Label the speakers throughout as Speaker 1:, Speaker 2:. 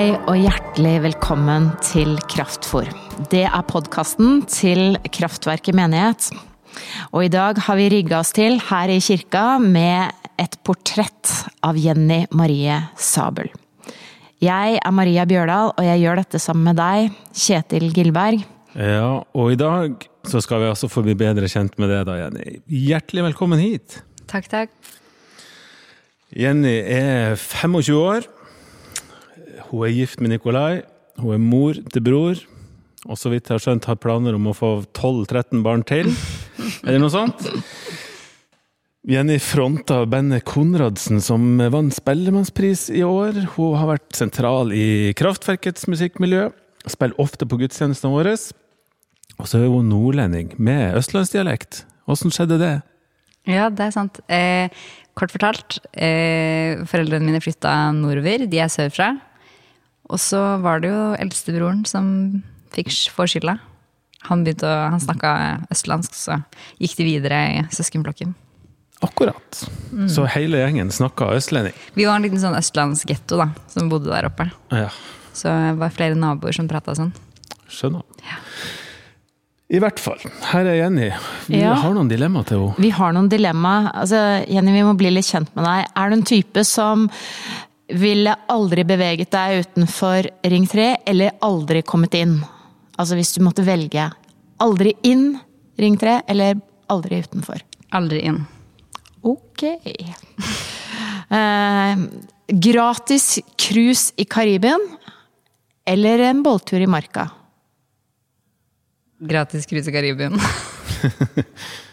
Speaker 1: Hei og hjertelig velkommen til Kraftfor. Det er podkasten til Kraftverket menighet. Og i dag har vi rigga oss til her i kirka med et portrett av Jenny Marie Sabel. Jeg er Maria Bjørdal, og jeg gjør dette sammen med deg, Kjetil Gilberg.
Speaker 2: Ja, og i dag så skal vi altså få bli bedre kjent med det da, Jenny. Hjertelig velkommen hit.
Speaker 3: Takk, takk.
Speaker 2: Jenny er 25 år. Hun er gift med Nikolai. Hun er mor til bror. Og så vidt jeg har skjønt, har planer om å få 12-13 barn til. Er det noe sånt? Jenny fronta bandet Konradsen, som vant Spellemannspris i år. Hun har vært sentral i Kraftverkets musikkmiljø. Spiller ofte på gudstjenestene våre. Og så er hun nordlending med østlandsdialekt. Åssen skjedde det?
Speaker 3: Ja, det er sant. Eh, kort fortalt, eh, foreldrene mine flytta nordover. De er sørfra. Og så var det jo eldstebroren som fikk få skylda. Han, begynte å, han snakka østlandsk, så gikk de videre i søskenblokken.
Speaker 2: Akkurat. Så hele gjengen snakka østlending.
Speaker 3: Vi var en liten sånn østlandsgetto da, som bodde der oppe.
Speaker 2: Ja,
Speaker 3: Så det var flere naboer som prata sånn.
Speaker 2: skjønner. I hvert fall. Her er Jenny. Vi
Speaker 1: Ja.
Speaker 2: har noen dilemmaer til henne.
Speaker 1: Vi har noen dilemma. Altså, Jenny, vi må bli litt kjent med deg. Er du en type som ville aldri beveget deg utenfor Ring 3, eller aldri kommet inn? Altså hvis du måtte velge. Aldri inn Ring 3, eller aldri utenfor?
Speaker 3: Aldri inn.
Speaker 1: Ok. Eh, gratis cruise i Karibien, eller en båltur i Marka?
Speaker 3: Gratis cruise i Karibien.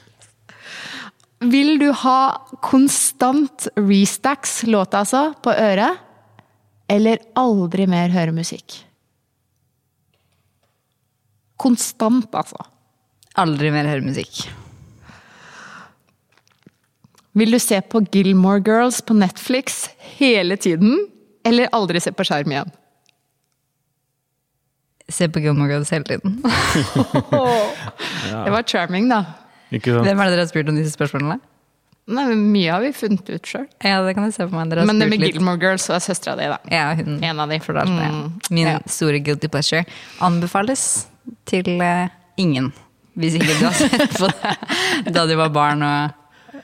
Speaker 1: Vil du ha konstant Restacks, låta altså, på øret? Eller aldri mer høre musikk? Konstant, altså.
Speaker 3: Aldri mer høre musikk.
Speaker 1: Vil du se på Gilmore Girls på Netflix hele tiden? Eller aldri se på skjerm igjen?
Speaker 3: Se på Gilmore Girls hele tiden.
Speaker 1: Det var charming, da.
Speaker 2: Ikke sant?
Speaker 3: Hvem er det dere har spurt om disse spørsmålene?
Speaker 1: Nei, Mye har vi funnet ut sjøl.
Speaker 3: Ja, det kan jeg se på meg.
Speaker 1: Men det med
Speaker 3: litt.
Speaker 1: Gilmore Girls var søstera di, da.
Speaker 3: Ja, hun
Speaker 1: En av de.
Speaker 3: fortalte det.
Speaker 1: Mm,
Speaker 3: Min
Speaker 1: ja.
Speaker 3: store guilty pleasure anbefales til uh, ingen. Hvis ikke du har sett på det da du var barn og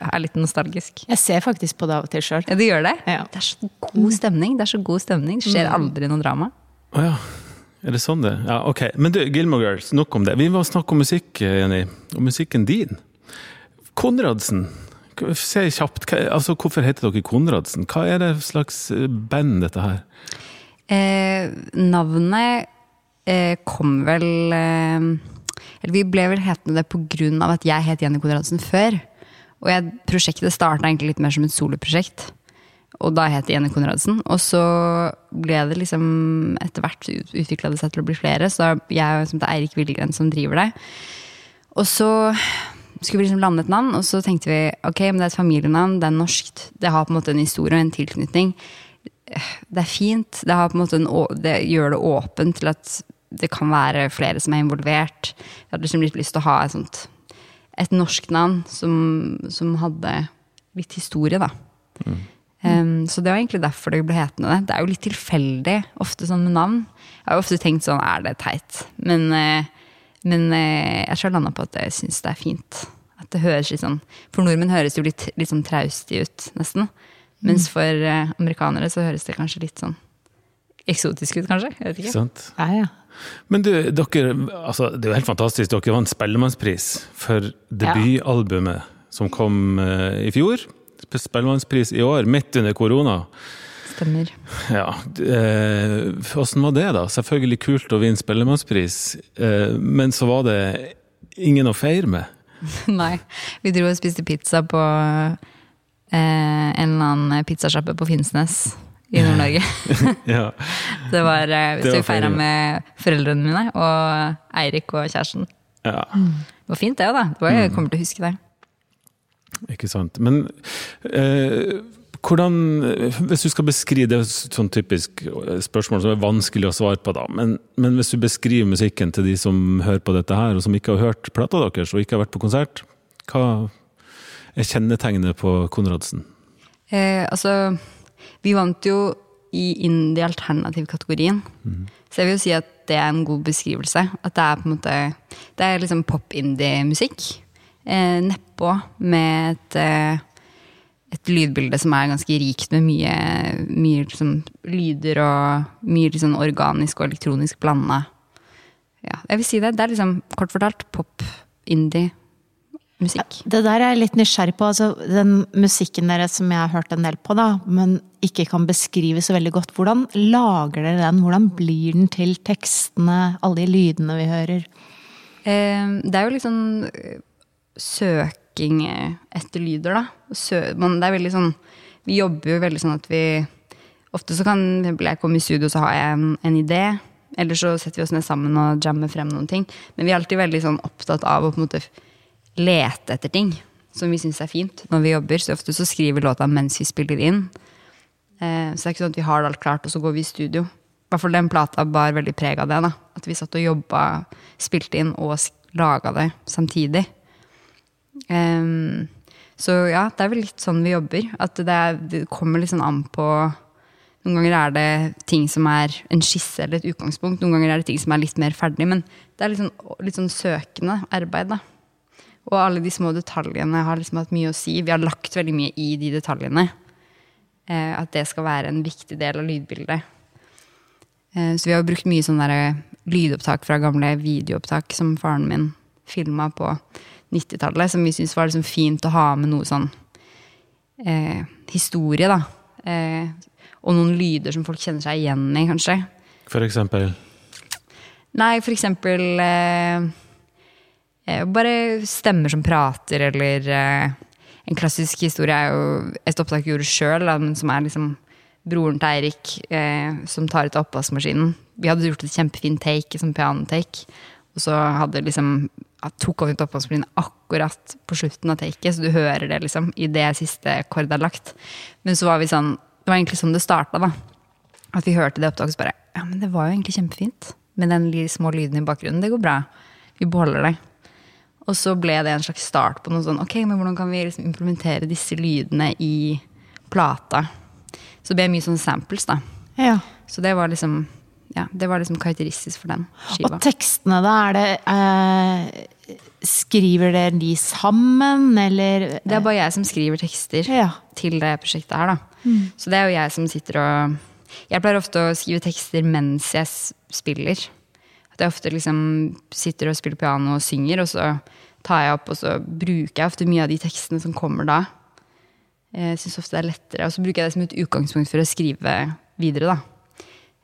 Speaker 3: er litt nostalgisk.
Speaker 1: Jeg ser faktisk på det av og til sjøl.
Speaker 3: Ja, du gjør det?
Speaker 1: Ja.
Speaker 3: Det er så god stemning. Det er så god stemning. Det skjer aldri noe drama.
Speaker 2: Oh, ja. Er det sånn det Ja, ok. Men du, Gilmore Girls, nok om det. Vi må snakke om musikk, Jenny. Og musikken din. Konradsen. Se kjapt, hva, altså Hvorfor heter dere Konradsen? Hva er det slags eh, band, dette her?
Speaker 3: Eh, navnet eh, kom vel eh, Eller vi ble vel hetende det av at jeg het Jenny Konradsen før. Og jeg, prosjektet starta egentlig litt mer som et soloprosjekt. Og da het det Jenny Konradsen. Og så ble det liksom etter hvert utvikla det seg til å bli flere. Så jeg som det er Eirik Villegren som driver det. Og så skulle vi liksom lande et navn, og så tenkte vi ok, men det er et familienavn, det er norskt, det har på en måte en historie og en tilknytning. Det er fint, det, en det gjør det åpent til at det kan være flere som er involvert. Jeg hadde liksom litt lyst til å ha et sånt et norsk navn som, som hadde litt historie, da. Um, så det var egentlig derfor det ble hetende det. Det er jo litt tilfeldig ofte sånn med navn. Jeg har jo ofte tenkt sånn, er det teit? Men, eh, men eh, jeg tror jeg landa på at jeg syns det er fint. At det høres litt sånn For nordmenn høres det jo litt, litt sånn traustig ut, nesten. Mens for eh, amerikanere så høres det kanskje litt sånn eksotisk ut, kanskje. Jeg vet
Speaker 2: Ikke sant?
Speaker 1: Ja, ja.
Speaker 2: Men du, dere, altså, det er jo helt fantastisk. Dere vant Spellemannspris for debutalbumet som kom uh, i fjor. Spellemannspris i år, midt under korona.
Speaker 3: Stemmer.
Speaker 2: Ja, eh, Åssen var det, da? Selvfølgelig kult å vinne Spellemannspris, eh, men så var det ingen å feire med.
Speaker 3: Nei. Vi dro og spiste pizza på eh, en eller annen pizzasjappe på Finnsnes i Nord-Norge.
Speaker 2: Ja.
Speaker 3: Det var,
Speaker 2: Det
Speaker 3: så vi feira med foreldrene mine og Eirik og kjæresten.
Speaker 2: ja.
Speaker 3: Det var fint, det òg, da. Det var, jeg kommer til å huske det.
Speaker 2: Ikke sant. Men eh, hvordan Hvis du skal beskrive Det er et sånn typisk spørsmål som er vanskelig å svare på, da. Men, men hvis du beskriver musikken til de som hører på dette her, og som ikke har hørt plata deres og ikke har vært på konsert, hva er kjennetegnet på Konradsen?
Speaker 3: Eh, altså, vi vant jo i indie-alternativ-kategorien. Så jeg vil jo si at det er en god beskrivelse. At det er på en måte Det er liksom pop-indie-musikk. Eh, Nedpå med et, eh, et lydbilde som er ganske rikt med mye, mye liksom, lyder og mye liksom, organisk og elektronisk blanda. Ja, jeg vil si det. Det er liksom kort fortalt pop-indie-musikk.
Speaker 1: Det der er jeg litt nysgjerrig på. Altså, den musikken deres som jeg har hørt en del på, da, men ikke kan beskrive så veldig godt. Hvordan lager dere den? Hvordan blir den til tekstene, alle de lydene vi hører?
Speaker 3: Eh, det er jo litt sånn eh, søking eh, etter lyder, da. Sø man, det er veldig sånn Vi jobber jo veldig sånn at vi Ofte så kan for jeg komme i studio, så har jeg en, en idé. Eller så setter vi oss ned sammen og jammer frem noen ting. Men vi er alltid veldig sånn opptatt av å på en måte lete etter ting som vi syns er fint når vi jobber. Så ofte så skriver vi låta mens vi spiller inn. Eh, så det er ikke sånn at vi har det alt klart, og så går vi i studio. I hvert fall den plata bar veldig preg av det. da. At vi satt og jobba, spilte inn og laga det samtidig. Ehm, så ja, det er vel litt sånn vi jobber. At det, er, det kommer litt sånn an på Noen ganger er det ting som er en skisse eller et utgangspunkt. Noen ganger er det ting som er litt mer ferdig. Men det er litt sånn, litt sånn søkende arbeid, da. Og alle de små detaljene har liksom hatt mye å si. Vi har lagt veldig mye i de detaljene. Eh, at det skal være en viktig del av lydbildet. Eh, så vi har brukt mye sånn der lydopptak fra gamle videoopptak som faren min filma på 90-tallet, som vi syntes var liksom fint å ha med noe sånn eh, historie, da. Eh, og noen lyder som folk kjenner seg igjen i, kanskje.
Speaker 2: For eksempel.
Speaker 3: Nei, for eksempel eh, eh, bare stemmer som prater, eller eh, En klassisk historie er jo et opptak vi gjorde sjøl, som er liksom broren til Eirik eh, som tar ut oppvaskmaskinen. Vi hadde gjort et kjempefint take, som pianotake, og så hadde liksom tok han ut oppvaskmaskinen akkurat på slutten av taket, så du hører det liksom i det siste akkord er lagt. Men så var vi sånn Det var egentlig sånn det starta, da. At vi hørte det opptaket så bare Ja, men det var jo egentlig kjempefint. Med den små lyden i bakgrunnen. Det går bra. Vi beholder det. Og så ble det en slags start på noe sånn Ok, men hvordan kan vi liksom implementere disse lydene i plata? Så det ble mye sånn samples, da.
Speaker 1: Ja.
Speaker 3: Så det var liksom ja, det var liksom karakteristisk for den skiva.
Speaker 1: Og tekstene, da? Er det eh, Skriver dere de sammen, eller
Speaker 3: Det er bare jeg som skriver tekster
Speaker 1: Ja.
Speaker 3: til det prosjektet her, da. Så det er jo jeg som sitter og Jeg pleier ofte å skrive tekster mens jeg spiller. At jeg ofte liksom sitter og spiller piano og synger, og så tar jeg opp, og så bruker jeg ofte mye av de tekstene som kommer da. Jeg syns ofte det er lettere. Og så bruker jeg det som et utgangspunkt for å skrive videre, da.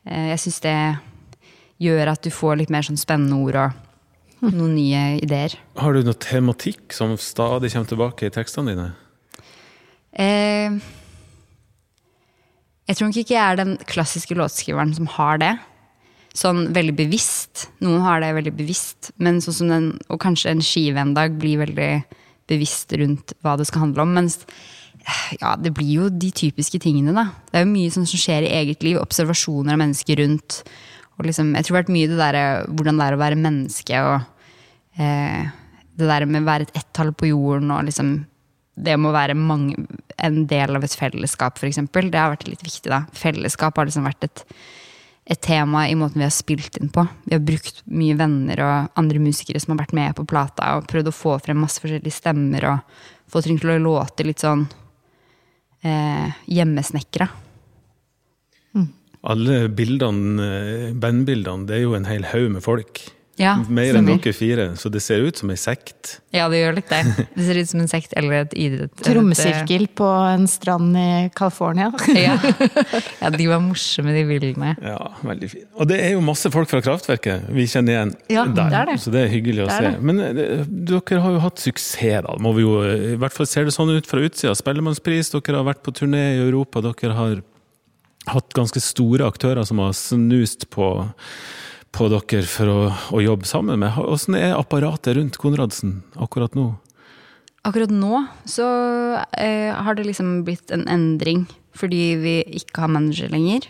Speaker 3: Eh, Jeg syns det gjør at du får litt mer sånn spennende ord og noen nye ideer.
Speaker 2: Har du noe tematikk som stadig kommer tilbake i tekstene dine?
Speaker 3: Eh, jeg tror nok ikke jeg er den klassiske låtskriveren som har det. Sånn veldig bevisst. Noen har det veldig bevisst. Men sånn som den, og kanskje en skive en dag blir veldig bevisst rundt hva det skal handle om. Mens ja, det blir jo de typiske tingene, da. Det er jo mye sånn som skjer i eget liv. Observasjoner av mennesker rundt. Og liksom, jeg tror det har vært mye det der, hvordan det er å være menneske. og eh, Det der med å være et ett-tall på jorden og liksom det med å være mange, en del av et fellesskap, f.eks. Det har vært litt viktig. da. Fellesskap har liksom vært et, et tema i måten vi har spilt inn på. Vi har brukt mye venner og andre musikere som har vært med på plata, og prøvd å få frem masse forskjellige stemmer og få ting til å låte litt sånn eh, hjemmesnekra.
Speaker 2: Alle bildene, eh, bandbildene, det er jo en hel haug med folk.
Speaker 3: Ja,
Speaker 2: Mer enn dere fire, så det ser ut som ei sekt.
Speaker 3: Ja, det gjør litt det. Det ser ut som en sekt eller et idrett.
Speaker 1: Trommesirkel på en strand i California.
Speaker 3: Ja. ja, de var morsomme, de bildene.
Speaker 2: Ja, veldig fint. Og det er jo masse folk fra Kraftverket vi kjenner igjen
Speaker 1: Ja,
Speaker 2: der.
Speaker 1: det er det.
Speaker 2: Så det er hyggelig å
Speaker 1: Det er
Speaker 2: se.
Speaker 1: det.
Speaker 2: Men eh, dere har jo hatt suksess, da. Må vi jo, I hvert fall ser det sånn ut fra utsida. Spellemannspris, dere har vært på turné i Europa. Dere har hatt ganske store aktører som har snust på, på dere for å, å jobbe sammen med. Hvordan er apparatet rundt Konradsen akkurat nå?
Speaker 3: Akkurat nå så eh, har det liksom blitt en endring fordi vi ikke har manager lenger.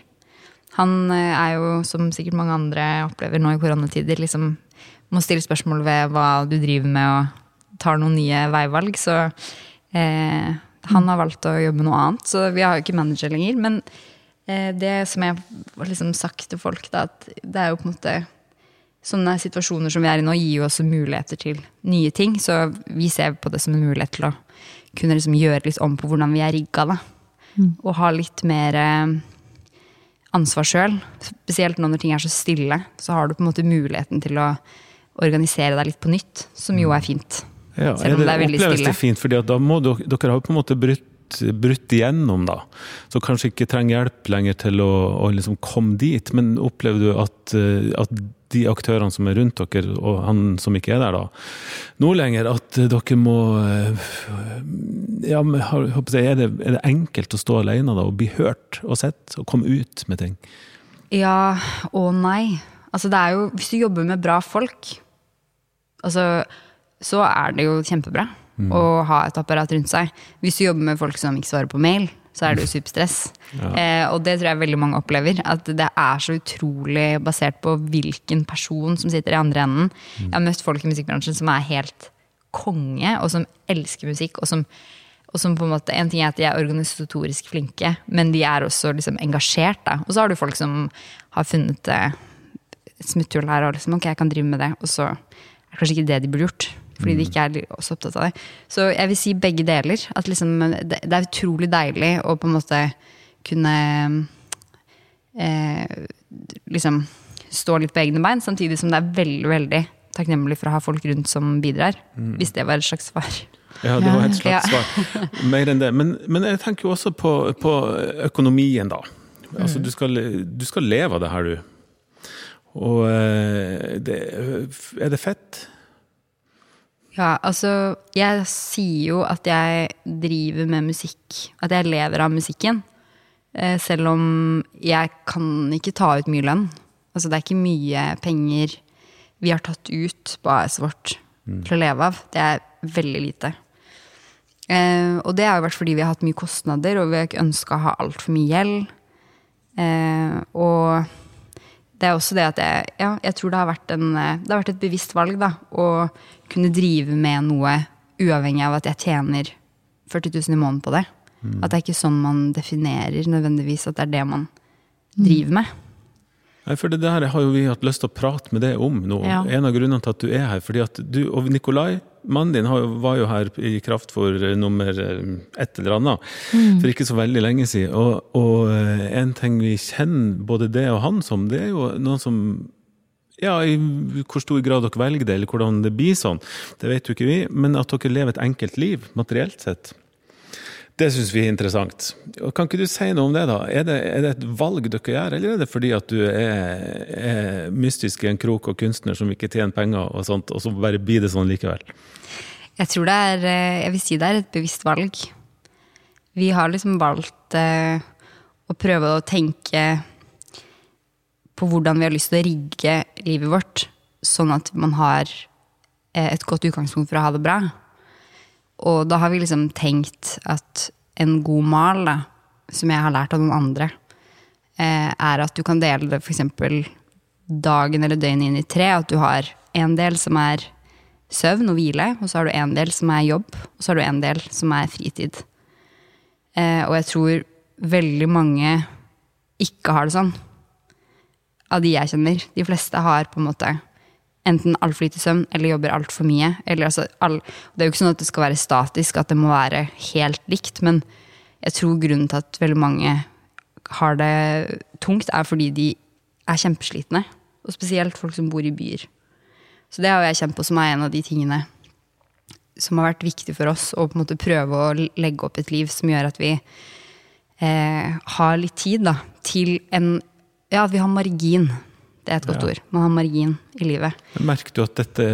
Speaker 3: Han eh, er jo, som sikkert mange andre opplever nå i koronatider, liksom må stille spørsmål ved hva du driver med og tar noen nye veivalg. Så eh, han har valgt å jobbe med noe annet, så vi har jo ikke manager lenger. Men det som jeg har liksom sagt til folk, da, at det er jo på en måte Sånne situasjoner som vi er i nå, gir jo også muligheter til nye ting. Så vi ser på det som en mulighet til å kunne liksom gjøre litt om på hvordan vi er rigga. Da. Og ha litt mer eh, ansvar sjøl. Spesielt nå når ting er så stille. Så har du på en måte muligheten til å organisere deg litt på nytt, som jo er fint.
Speaker 2: Ja,
Speaker 3: Selv om det er veldig
Speaker 2: oppleves
Speaker 3: stille.
Speaker 2: det fint, fordi da må dere, dere har på en måte brutt, brutt igjennom, da. Så kanskje ikke trenger hjelp lenger til å, å liksom komme dit. Men opplever du at, eh, at de aktørene som er rundt dere, og han som ikke er der da, nå lenger, at dere må eh, ja, men jeg, er, det, er det enkelt å stå alene da, og bli hørt og sett, og komme ut med ting?
Speaker 3: Ja og nei. Altså det er jo, hvis du jobber med bra folk, altså, så er det jo kjempebra å ha et apparat rundt seg. Hvis du jobber med folk som ikke svarer på mail, så er det jo superstress. Eh, og det tror jeg veldig mange opplever. At det er så utrolig basert på hvilken person som sitter i andre enden. Jeg har møtt folk i musikkbransjen som er helt konge, og som elsker musikk, og som og som på en måte, En ting er at de er organisatorisk flinke, men de er også liksom engasjert. Da. Og så har du folk som har funnet eh, et smutthull her og liksom, ok, jeg kan drive med det. Og så er det kanskje ikke det de burde gjort. Fordi de ikke er så opptatt av det. Så jeg vil si begge deler. At liksom, det, det er utrolig deilig å på en måte kunne eh, liksom stå litt på egne bein, samtidig som det er veldig, veldig takknemlig for å ha folk rundt som bidrar. Hvis det var et slags svar.
Speaker 2: Ja, det var et slags
Speaker 3: Ja.
Speaker 2: svar. Mer enn det. Men, men jeg tenker jo også på, på økonomien, da. Altså,
Speaker 3: Mm.
Speaker 2: du, skal, du skal leve av det her, du. Og eh, det, er det fett?
Speaker 3: Ja, altså Jeg sier jo at jeg driver med musikk. At jeg lever av musikken. Eh, selv om jeg kan ikke ta ut mye lønn. Altså Det er ikke mye penger vi har tatt ut på AS-et vårt til å leve av. Det er veldig lite. Eh, og det har jo vært fordi vi har hatt mye kostnader, og vi har ikke ønska å ha altfor mye gjeld. Eh, og det er også det at jeg, ja, jeg tror det har, vært en, eh, det har vært et bevisst valg da, å kunne drive med noe uavhengig av at jeg tjener 40 000 i måneden på det. At det er ikke sånn man definerer nødvendigvis at det er det man driver med.
Speaker 2: Nei, for det der har jo vi hatt lyst til å prate med deg om nå.
Speaker 1: Ja.
Speaker 2: En av grunnene til at du er her. fordi at du, Og Nikolai, mannen din, var jo her i kraft for eh, nummer eh, et eller annet for ikke så veldig lenge siden. Og, og eh, en ting vi kjenner både det og han som, det er jo noen som ja, I hvor stor grad dere velger det, eller hvordan det blir sånn, det vet jo ikke vi. Men at dere lever et enkelt liv, materielt sett. Det syns vi er interessant. Og kan ikke du si noe om det, da? Er det, er det et valg dere gjør, eller er det fordi at du er, er mystisk i en krok og kunstner som ikke tjener penger, og sånt, og så bare blir det sånn likevel?
Speaker 3: Jeg tror det er eh, Jeg vil si det er et bevisst valg. Vi har liksom valgt eh, å prøve å tenke på hvordan vi har lyst til å rigge livet vårt, sånn at man har eh, et godt utgangspunkt for å ha det bra. Og da har vi liksom tenkt at en god mal, da, som jeg har lært av noen andre, eh, er at du kan dele det f.eks. dagen eller døgnet inn i tre. At du har en del som er søvn og hvile, og så har du en del som er jobb, og så har du en del som er fritid. Eh, og jeg tror veldig mange ikke har det sånn. Av de jeg kjenner. De fleste har på en måte enten altfor lite søvn eller jobber altfor mye. Altså, all, det er jo ikke sånn at det skal være statisk, at det må være helt likt. Men jeg tror grunnen til at veldig mange har det tungt, er fordi de er kjempeslitne. Og spesielt folk som bor i byer. Så det har jeg kjent på som er en av de tingene som har vært viktig for oss. Å på en måte prøve å legge opp et liv som gjør at vi eh, har litt tid da, til en Ja, at vi har margin. Det er et godt
Speaker 2: Ja.
Speaker 3: ord. Man har margin i livet.
Speaker 2: Merker du at, dette,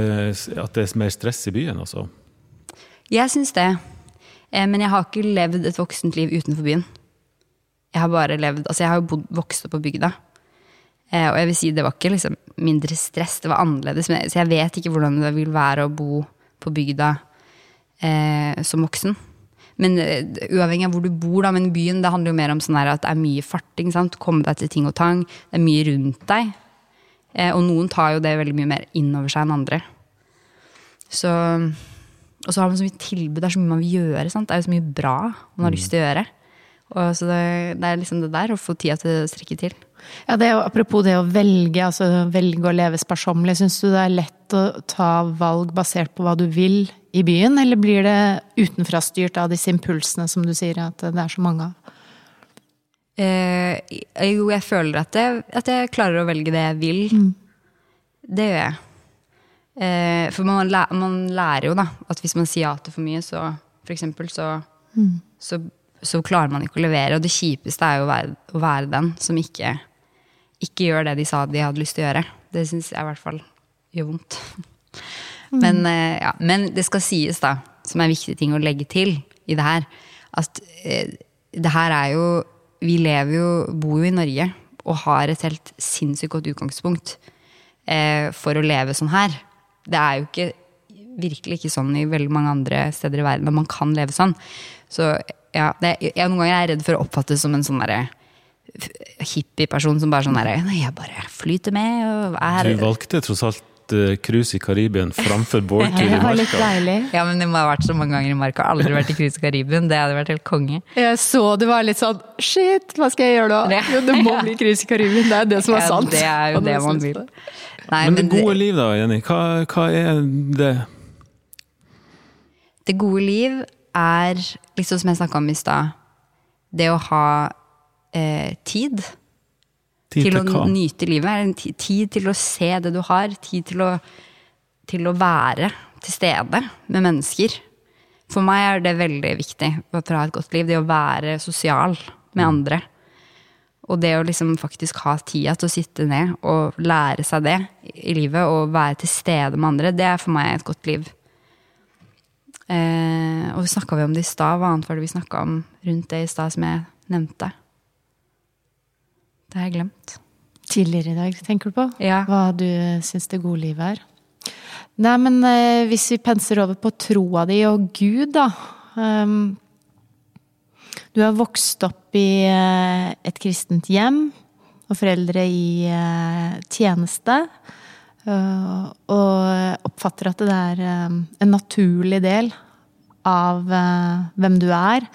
Speaker 2: at det er mer stress i byen, altså?
Speaker 3: Jeg syns det. Eh, men jeg har ikke levd et voksent liv utenfor byen. Jeg har bare levd, altså jeg har jo bodd, vokst opp på bygda. Eh, og jeg vil si det var ikke liksom mindre stress, det var annerledes. Så jeg vet ikke hvordan det vil være å bo på bygda eh, som voksen. Men eh, uavhengig av hvor du bor, da, men byen det handler jo mer om sånn at det er mye farting. sant? Komme deg til ting og tang. Det er mye rundt deg. Eh, og noen tar jo det veldig mye mer inn over seg enn andre. Så, og så har man så mye tilbud, det er så mye man vil gjøre. Sant? Det er jo så mye bra man har lyst til å gjøre. Og så det, det er liksom det der, å få tida til å strekke til.
Speaker 1: Ja, det er jo, apropos det å velge, altså velge å leve sparsommelig. Syns du det er lett å ta valg basert på hva du vil i byen, eller blir det utenfrastyrt av disse impulsene som du sier at det er så mange av?
Speaker 3: Eh, jo, jeg føler at jeg, at jeg klarer å velge det jeg vil. Det gjør jeg. Eh, for man, læ- man lærer jo da at hvis man sier ja til for mye, så for eksempel, så, så, så klarer man ikke å levere. Og det kjipeste er jo å være, å være den som ikke, ikke gjør det de sa de hadde lyst til å gjøre. Det syns jeg i hvert fall gjør vondt. Men, eh, ja, men det skal sies, da, som er en viktig ting å legge til i det her, at eh, det her er jo Vi lever jo, bor jo i Norge og har et helt sinnssykt godt utgangspunkt eh, for å leve sånn her. Det er jo ikke virkelig ikke sånn i veldig mange andre steder i verden at man kan leve sånn. Så ja, det, jeg, noen ganger er jeg redd for å oppfattes som en sånn derre hippieperson som bare sånn derre Nei, jeg bare flyter med og er
Speaker 2: Du valgte tross alt eh, cruise i Karibien framfor båltur i
Speaker 1: Det
Speaker 2: marka.
Speaker 3: Ja, men det må ha vært så mange ganger i marka. Aldri vært i cruise i Karibien. Det hadde vært helt konge.
Speaker 1: Jeg så du var litt sånn Shit, hva skal jeg gjøre da?
Speaker 3: Det-
Speaker 1: Jo, det må bli cruise i Karibien. Det er det som er
Speaker 3: Ja,
Speaker 1: sant.
Speaker 3: det er jo det man vil.
Speaker 1: det.
Speaker 3: Nei,
Speaker 2: Men det gode liv, da, Jenny. Hva, hva er det?
Speaker 3: det gode liv er, liksom som jeg snakka om i stad, det å ha eh, tid.
Speaker 2: Tid
Speaker 3: til
Speaker 2: til
Speaker 3: å nyte livet. Tid til å se det du har. Tid til å, til å være til stede med mennesker. For meg er det veldig viktig for å ha et godt liv. Det å være sosial med andre. Og det å liksom faktisk ha tida til å sitte ned og lære seg det i livet, og være til stede med andre, det er for meg et godt liv. Eh, og snakka vi om det i stad? Hva annet var det vi snakka om rundt det i stad som jeg nevnte? Det har jeg glemt.
Speaker 1: Tidligere i dag, tenker du på?
Speaker 3: Ja.
Speaker 1: Hva du syns det gode livet er? Nei, men eh, hvis vi penser over på troa di og Gud, da. Um, du har vokst opp i eh, et kristent hjem, og foreldre i eh, tjeneste. Uh, og oppfatter at det er um, en naturlig del av uh, hvem du er.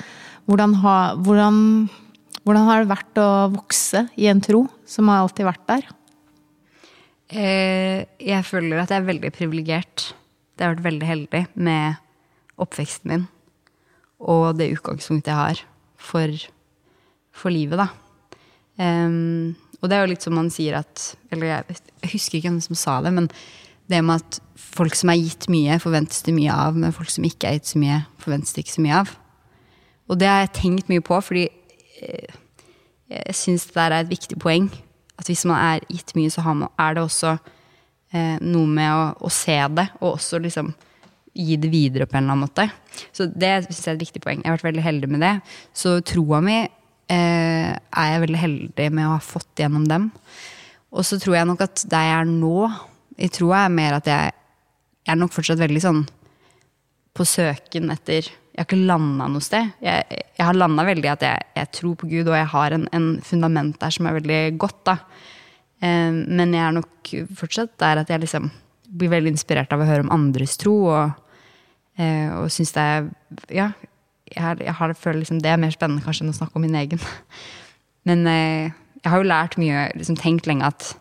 Speaker 1: Hvordan, ha, hvordan, hvordan har det vært å vokse i en tro som har alltid vært der?
Speaker 3: Eh, jeg føler at jeg er veldig privilegert. Jeg har vært veldig heldig med oppveksten min. Og det utgangspunktet jeg har for, for livet, da. Um, og det er jo litt som man sier at Eller jeg, jeg husker ikke hvem som sa det, men det med at folk som er gitt mye, forventes det mye av, men folk som ikke er gitt så mye, forventes det ikke så mye av. Og det har jeg tenkt mye på, fordi jeg syns det der er et viktig poeng. At hvis man er gitt mye, så man, er det også eh, noe med å, å se det, og også liksom gi det videre på en eller annen måte. Så det synes jeg er et viktig poeng. Jeg har vært veldig heldig med det. Så troa mi eh, er jeg veldig heldig med å ha fått gjennom dem. Og så tror jeg nok at der jeg er nå, i troa, er mer at jeg, jeg er nok fortsatt veldig sånn på søken etter Jeg har ikke landa noe sted. Jeg, jeg har landa veldig at jeg, jeg tror på Gud, og jeg har en, en fundament der som er veldig godt. da. Eh, men jeg er nok fortsatt der at jeg liksom blir veldig inspirert av å høre om andres tro, og, eh, og syns det er Ja, jeg, jeg har, føler liksom det er mer spennende kanskje enn å snakke om min egen. Men eh, jeg har jo lært mye, liksom tenkt lenge at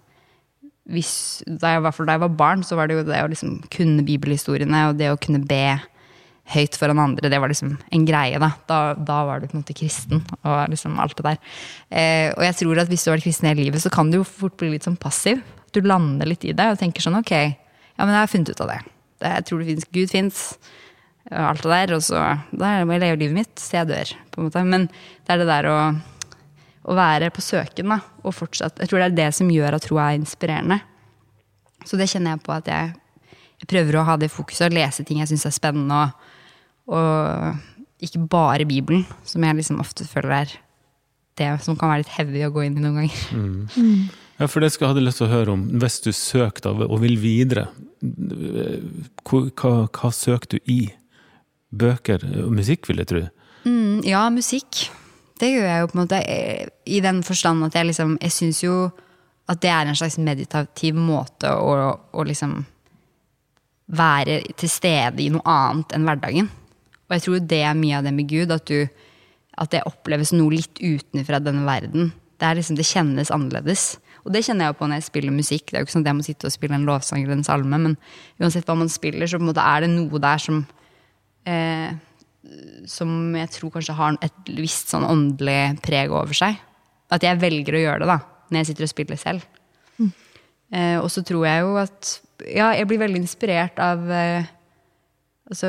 Speaker 3: hvis, da jeg, da jeg var barn, så var det jo det å liksom kunne bibelhistoriene og det å kunne be høyt foran andre, det var liksom en greie. Da Da, da var du på en måte kristen og liksom alt det der. Eh, og jeg tror at hvis du har vært kristen hele livet, så kan du jo fort bli litt sånn passiv. Du lander litt i det og tenker sånn ok, ja, men jeg har funnet ut av det. det jeg tror det finnes, Gud fins, alt det der. Og så da må jeg leve livet mitt så jeg dør. på en måte. Men det er det der å å være på søken da, og fortsatt. Jeg tror det er det som gjør at tro er inspirerende. Så det kjenner jeg på at jeg, jeg prøver å ha det fokuset og lese ting jeg syns er spennende. Og, og ikke bare Bibelen, som jeg liksom ofte føler er det som kan være litt heavy å gå inn i noen ganger.
Speaker 2: Ja, for det skal jeg hadde lyst til å høre om. Hvis du søker da, og vil videre, hva, hva, hva søker du i? Bøker og musikk, vil jeg tro.
Speaker 3: Mm, ja, musikk. Det gjør jeg jo på en måte i den forstand at jeg liksom Jeg syns jo at det er en slags meditativ måte å, å liksom være til stede i noe annet enn hverdagen. Og jeg tror det er mye av det med Gud, at du, at det oppleves noe litt utenfra denne verden. Det, er liksom, det kjennes annerledes. Og det kjenner jeg jo på når jeg spiller musikk. Det er jo ikke sånn at jeg må sitte og spille en lovsang eller en salme, men uansett hva man spiller, så er det noe der som eh, Som jeg tror kanskje har et visst sånn åndelig preg over seg. At jeg velger å gjøre det, da, når jeg sitter og spiller selv. Eh, og så tror jeg jo at Ja, jeg blir veldig inspirert av eh, Altså,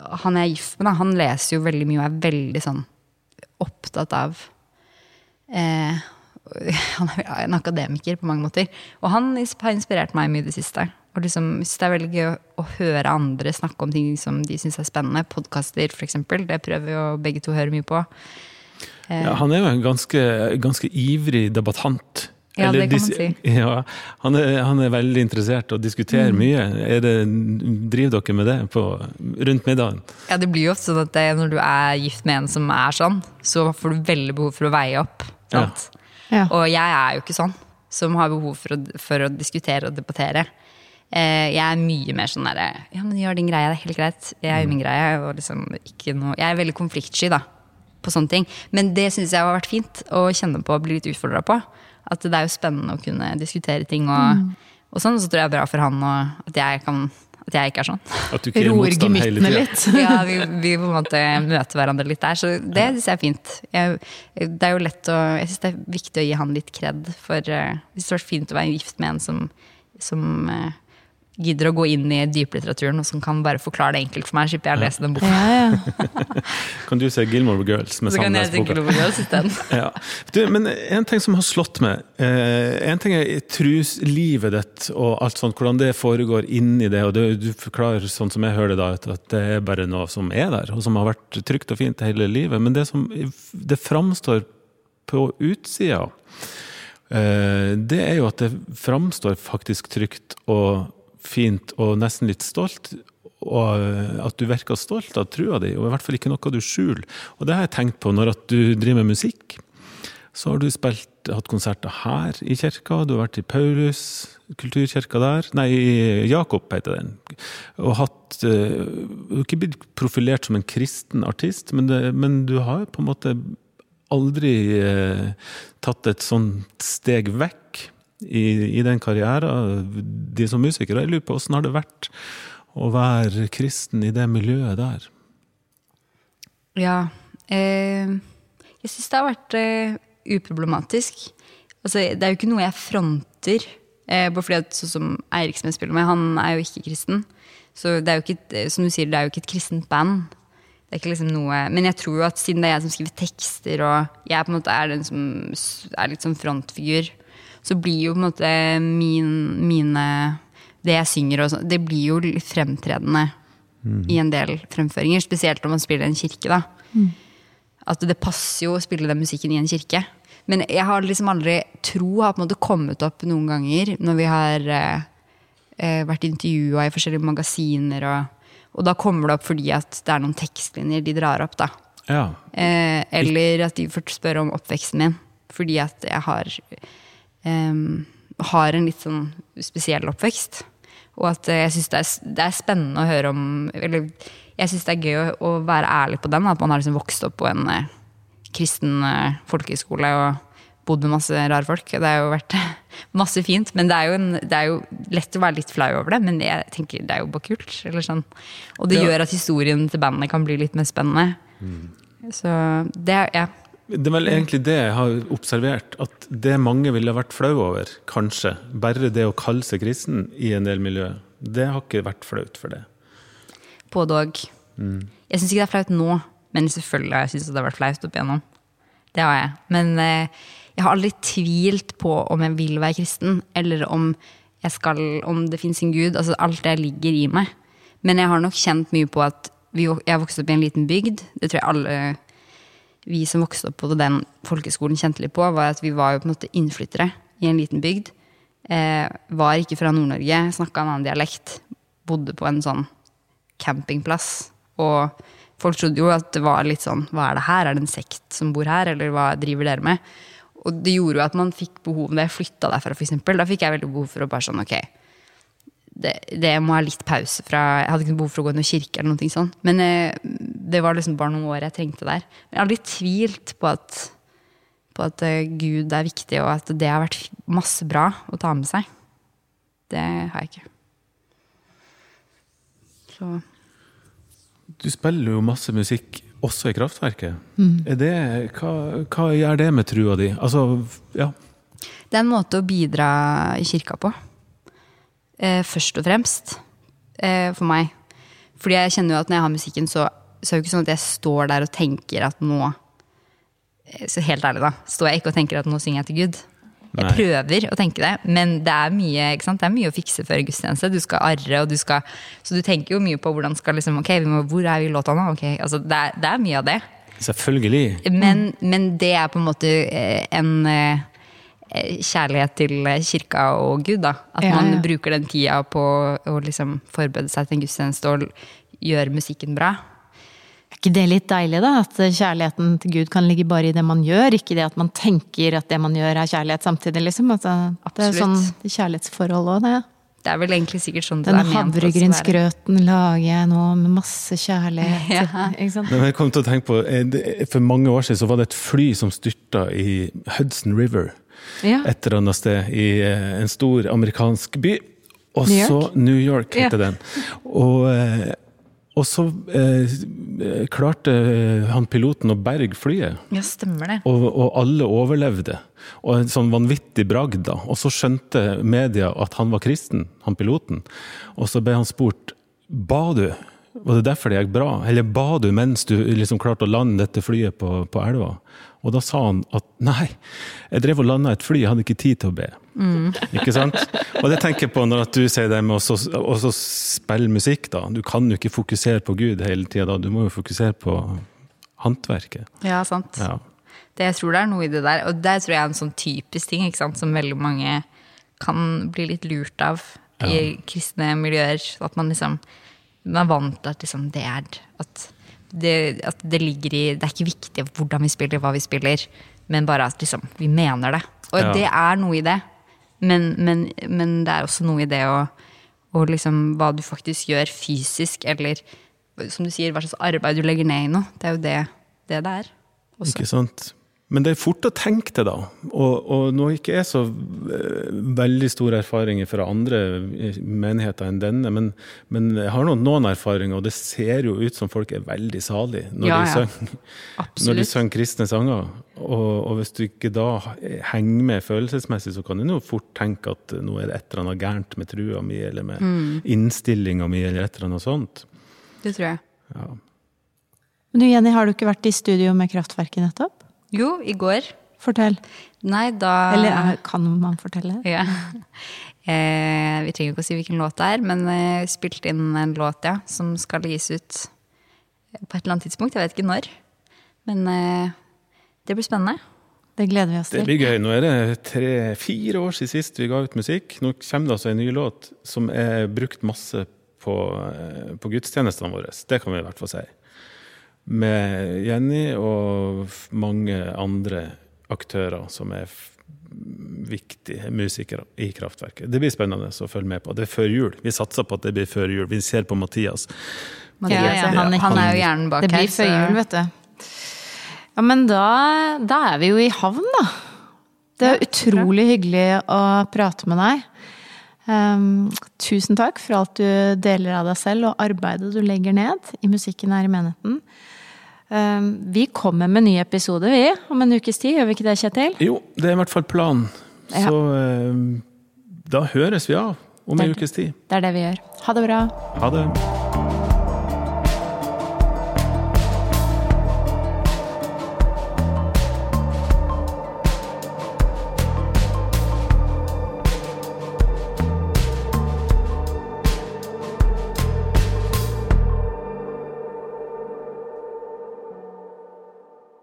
Speaker 3: han jeg er gift med, da, han leser jo veldig mye og er veldig sånn opptatt av eh, Han er en akademiker på mange måter. Og han har inspirert meg mye i det siste. Og liksom, synes det er veldig gøy å, høre andre snakke om ting som de syns er spennende. Podkaster, f.eks. Det prøver jo begge to å høre mye på.
Speaker 2: Ja, han er jo en ganske, ganske ivrig debattant.
Speaker 3: Ja,
Speaker 2: Eller
Speaker 3: det kan man si.
Speaker 2: Ja, han, er, han er veldig interessert og diskuterer
Speaker 3: Mm.
Speaker 2: mye. Er det, driver dere med det på, rundt middagen?
Speaker 3: Ja, det blir jo ofte sånn at det, når du er gift med en som er sånn, så får du veldig behov for å veie opp. Sant?
Speaker 1: Ja.
Speaker 3: Og jeg er jo ikke sånn, som har behov for å, for å diskutere og debattere. Eh, jeg er mye mer sånn derre Ja, men gjør din greie, det er helt greit. Jeg gjør min greie. Og liksom ikke noe Jeg er veldig konfliktsky, da. På sånne ting. Men det syns jeg har vært fint å kjenne på og bli litt utfordra på. At det er jo spennende å kunne diskutere ting og, og sånn. Så tror jeg det er bra for han og at jeg, kan, at jeg ikke er sånn.
Speaker 2: At du ikke er
Speaker 1: Roer gemyttene litt.
Speaker 3: Ja, vi, vi på en måte møter hverandre litt der, så det syns jeg er fint. Jeg, det er jo lett å, jeg syns det er viktig å gi han litt kred, for uh, det hadde vært fint å være gift med en som, som eh, gidder å gå inn i dyplitteraturen, og som kan bare forklare det enkelt for meg, slipper jeg å lese den boka.
Speaker 1: Ja, ja.
Speaker 2: Kan du se Gilmore Girls med Sandnes-boka? Ja. Du, men en ting som har slått meg eh, En ting er truslivet ditt og alt sånt, hvordan det foregår inni det. og det, Du forklarer sånn som jeg hører det, da, at, at det er bare noe som er der, og som har vært trygt og fint hele livet. Men det som det framstår på utsida, eh, det er jo at det framstår faktisk trygt og fint og nesten litt stolt. Og eh, at du virker stolt av trua di, og i hvert fall ikke noe du skjuler. Og det har jeg tenkt på når at du driver med musikk. Så har du spilt, hatt konserter her i kirka, du har vært i Paulus kulturkirka der, nei, Jakob heter den. Og hatt eh, Du har ikke blitt profilert som en kristen artist, men, det, men du har på en måte aldri eh, tatt et sånt steg vekk i, i den karrieren de som musikere. Jeg lurer på åssen har det vært å være kristen i det miljøet der?
Speaker 3: Ja. Eh, jeg syns det har vært eh, uproblematisk. Altså, det er jo ikke noe jeg fronter. Eh, bare fordi at sånn som Eirik som jeg spiller med, han er jo ikke kristen. Så det er jo ikke, eh, som du sier, det er jo ikke et kristent band. Det er ikke liksom noe, Men jeg tror jo at siden det er jeg som skriver tekster, og jeg på en måte er den som er litt sånn frontfigur, så blir jo på en måte min, mine Det jeg synger og sånn, det blir jo litt fremtredende i en del fremføringer. Spesielt når man spiller i en kirke, da. At det passer jo å spille den musikken i en kirke. Men jeg har liksom aldri Tro har på en måte kommet opp noen ganger når vi har eh, eh, vært intervjua i forskjellige magasiner, og, og da kommer det opp fordi at det er noen tekstlinjer de drar opp, da.
Speaker 2: Ja.
Speaker 3: Eh, eller at de får spørre om oppveksten min. Fordi at jeg har, har en litt sånn spesiell oppvekst. Og at eh, jeg syns det, det er spennende å høre om Eller jeg syns det er gøy å, å være ærlig på den. At man har liksom vokst opp på en eh, kristen eh, folkehøyskole og bodd med masse rare folk. Det har jo vært masse fint. Men det er, jo en, det er jo lett å være litt flau over det. Men jeg tenker det er jo bare kult. Eller sånn. Og det
Speaker 2: Ja.
Speaker 3: gjør at historien til bandet kan bli litt mer spennende. Så det er ja.
Speaker 2: Det er vel egentlig det jeg har observert, at det mange ville vært flau over, kanskje, bare det å kalle seg kristen i en del miljø, det har ikke vært flaut for det.
Speaker 3: Både og. Jeg syns ikke det er flaut nå, men selvfølgelig har jeg syntes det har vært flaut opp igjennom. Det har jeg. Men eh, jeg har aldri tvilt på om jeg vil være kristen, eller om, jeg skal, om det fins en gud. Altså alt det ligger i meg. Men jeg har nok kjent mye på at vi, jeg vokste opp i en liten bygd. Det tror jeg alle vi som vokste opp på den folkeskolen kjente litt på, var at vi var jo på en måte innflyttere i en liten bygd. Eh, var ikke fra Nord-Norge, snakka en annen dialekt. Bodde på en sånn campingplass. Og folk trodde jo at det var litt sånn Hva er det her? Er det en sekt som bor her? Eller hva driver dere med? Og det gjorde jo at man fikk behov Da jeg flytta derfra, eksempel, da fikk jeg veldig behov for å bare sånn Ok, det, det må ha litt pause fra Jeg hadde ikke behov for å gå i noen kirke eller noe sånt. Men eh, det var liksom bare noen år jeg trengte der. Men jeg har aldri tvilt på at, på at eh, Gud er viktig, og at det har vært masse bra å ta med seg. Det har jeg ikke. Så
Speaker 2: Du spiller jo masse musikk også i Kraftverket. Er det, hva, hva gjør det med trua di? Altså, ja.
Speaker 3: Det er en måte å bidra i kirka på. Eh, først og fremst. Eh, for meg. Fordi jeg kjenner jo at når jeg har musikken, så, så er det jo ikke sånn at jeg står der og tenker at nå eh, Så helt ærlig, da. Står jeg ikke og tenker at nå synger jeg til Gud. Jeg
Speaker 2: Nei.
Speaker 3: prøver å tenke det, men det er mye ikke sant? Det er mye å fikse før gudstjeneste. Du skal arre, og du skal Så du tenker jo mye på hvordan skal liksom Ok, vi må, hvor er vi i låta nå? Ok, altså, det, er, det er mye av det.
Speaker 2: Selvfølgelig.
Speaker 3: Men, men det er på en måte eh, en eh, kjærlighet til kirka og Gud, da. At
Speaker 1: Ja,
Speaker 3: man
Speaker 1: ja.
Speaker 3: bruker den tida på å liksom forberede seg til en gudstjeneste og gjøre musikken bra.
Speaker 1: Ikke det litt deilig, da? At kjærligheten til Gud kan ligge bare i det man gjør, ikke det at man tenker at det man gjør er kjærlighet samtidig, liksom. Altså, det er sånn kjærlighetsforhold òg, det.
Speaker 3: Det er vel egentlig sikkert sånn det
Speaker 1: Den havregrynsgrøten lager jeg nå med masse kjærlighet.
Speaker 3: Ja.
Speaker 1: Ikke sant?
Speaker 2: Men jeg kom til å tenke på, eh, For mange år siden så var det et fly som styrta i Hudson River.
Speaker 1: Ja.
Speaker 2: Et eller annet sted i eh, en stor amerikansk by. Og
Speaker 1: New
Speaker 2: så
Speaker 1: York?
Speaker 2: New York heter
Speaker 1: Ja.
Speaker 2: den. Og, eh, og så eh, klarte han piloten å berge flyet.
Speaker 3: Ja, stemmer det.
Speaker 2: Og, og alle overlevde. Og en sånn vanvittig bragd, da. Og så skjønte media at han var kristen, han piloten. Og så ble han spurt ba du. Var det derfor det gikk bra? Eller ba du mens du liksom klarte å lande dette flyet på, på elva? Og da sa han at nei, jeg drev og landa et fly, jeg hadde ikke tid til å be. Ikke sant? Og det tenker jeg på når du sier det med å spille musikk, da. Du kan jo ikke fokusere på Gud hele tida, du må jo fokusere på håndverket.
Speaker 3: Ja, sant.
Speaker 2: Ja.
Speaker 3: Det, jeg tror det er noe i det der. Og det tror jeg er en sånn typisk ting ikke sant? som veldig mange kan bli litt lurt av i kristne miljøer. At man liksom man er vant til at liksom det er at det, at det ligger i Det er ikke viktig hvordan vi spiller, hva vi spiller, men bare at liksom, vi mener det. Og
Speaker 2: Ja.
Speaker 3: det er noe i det. Men, men, men det er også noe i det å, og liksom hva du faktisk gjør fysisk, eller som du sier, hva slags arbeid du legger ned i noe. Det er jo det det, det er. Også.
Speaker 2: Ikke sant? Men det er fort å tenke det, da. Og, og nå ikke er så eh, veldig store erfaringer fra andre eh, menigheter enn denne, men, men jeg har noen, noen erfaringer, og det ser jo ut som folk er veldig salige når,
Speaker 3: Ja,
Speaker 2: de,
Speaker 3: ja.
Speaker 2: når de synger kristne sanger. Og, og hvis du ikke da henger med følelsesmessig, så kan du jo fort tenke at nå er det et eller annet gærent med trua mi, eller med
Speaker 3: Mm.
Speaker 2: innstillinga mi, eller et eller annet sånt.
Speaker 3: Det tror jeg.
Speaker 2: Ja.
Speaker 1: Men du Jenny, har du ikke vært i studio med Kraftverket nettopp?
Speaker 3: Jo, i går.
Speaker 1: Fortell.
Speaker 3: Nei, da
Speaker 1: Eller er- kan man fortelle?
Speaker 3: ja. eh, Vi trenger ikke å si hvilken låt det er, men eh, spilte inn en låt ja, som skal gis ut på et eller annet tidspunkt. Jeg vet ikke når. Men eh, det blir spennende.
Speaker 1: Det gleder vi oss til.
Speaker 2: Det blir gøy. Nå er det tre-fire år siden sist vi ga ut musikk. Nå kommer det altså en ny låt som er brukt masse på, eh, på gudstjenestene våre. Det kan vi i hvert fall si. Med Jenny og mange andre aktører som er viktige musikere i Kraftverket. Det blir spennende å følge med på. Det er før jul. Vi satser på at det blir før jul. Vi ser på Mathias.
Speaker 3: Mathias,
Speaker 1: Ja, ja,
Speaker 3: han,
Speaker 1: han-
Speaker 3: er jo hjernen bak her.
Speaker 1: Det blir før jul, vet du. Ja, men da, da er vi jo i havn, da. Det er utrolig hyggelig å prate med deg. Um, tusen takk for alt du deler av deg selv og arbeidet du legger ned i musikken her i menigheten. Ehm, vi kommer med ny episode, vi, om en ukes tid. Gjør vi ikke det, Kjetil?
Speaker 2: Jo, det er i hvert fall planen.
Speaker 1: Ja.
Speaker 2: Så eh, da høres vi av om en ukes tid.
Speaker 1: Det er det vi gjør. Ha det bra.
Speaker 2: Ha det.